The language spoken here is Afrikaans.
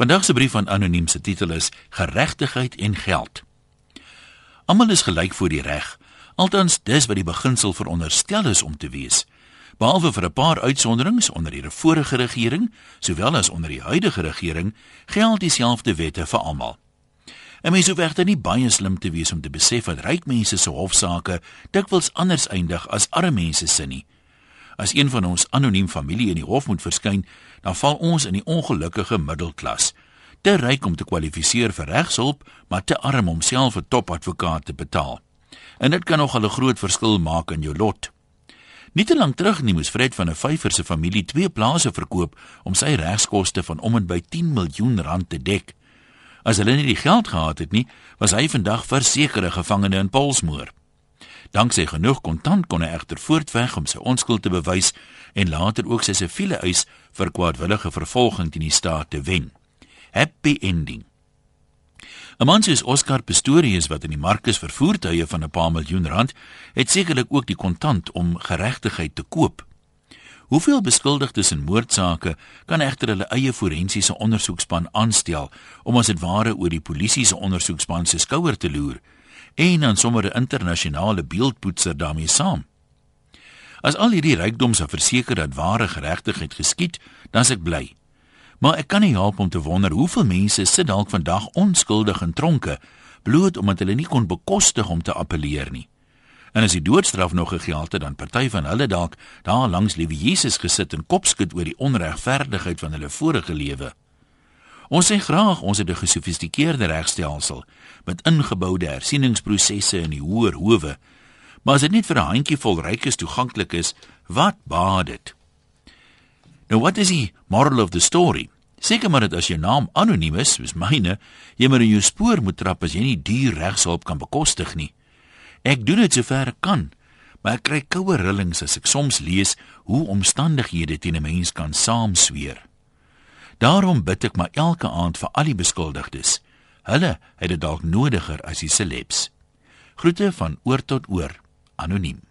Vandag se brief van anoniem se titel is Geregtigheid en geld. Almal is gelyk voor die reg. Althans, dis wat die beginsel veronderstel is om te wees. Behalwe vir 'n paar uitsonderings onder die vorige regering, sowel as onder die huidige regering, geld dieselfde wette vir almal. En mens hoef egter nie baie slim te wees om te besef dat ryk mense se hofsaake dikwels anders eindig as arme mense se nie. As een van ons anoniem familie in die hof moet verskyn, dan val ons in die ongelukkige middelklas. Te ryk om te kwalifiseer vir regshulp, maar te arm om self 'n topadvokaat te betaal. En dit kan nogal 'n groot verskil maak in jou lot. Nie te lank terug nie moes Fred van 'n vyfer se familie twee plase verkoop om sy regskoste van om en by 10 miljoen rand te dek. As hulle nie die geld gehad het nie, was hy vandag versekerde gevangene in Polsmoor. Danksy genoeg kontant kon hy egter voortveg om sy onskuld te bewys en later ook sy siviele eis vir kwaadwillige vervolging teen die staat te wen. Happy ending. 'n Man soos Oscar Pistorius wat in die markus vir voertuie van 'n paar miljoen rand het sekerlik ook die kontant om geregtigheid te koop. Hoeveel beskuldigdes in moordsake kan egter hulle eie forensiese ondersoekspan aanstel om as dit ware oor die polisie se ondersoekspan se skouer te loer? En dan sommer 'n internasionale beeldpoetser daarmee saam. As al hierdie rykdoms verseker dat ware geregtigheid geskied, dan is ek bly. Maar ek kan nie help om te wonder hoeveel mense sit dalk vandag onskuldig in tronke bloot omdat hulle nie kon bekostig om te appeleer nie. En as die doodstraf nog gegeld het, dan party van hulle dalk daar langs liewe Jesus gesit en kopskud oor die onregverdigheid van hulle vorige lewe. Ons sê graag ons het 'n gesofistikeerde regstelsel met ingeboude hersieningsprosesse in die hoër howe. Maar as dit net vir 'n handjievol rykes toeganklik is, wat baat dit? Nou wat is die moral of the story? Seker maar dat as jou naam anoniem is, soos myne, jy maar in jou spoor moet trap as jy nie duur regshulp kan bekostig nie. Ek doen dit sover ek kan, maar ek kry koue rillings as ek soms lees hoe omstandighede teen 'n mens kan saamsweer. Daarom bid ek maar elke aand vir al die beskuldigdes. Hulle het dit dalk nodiger as die celebs. Groete van oor tot oor, anoniem.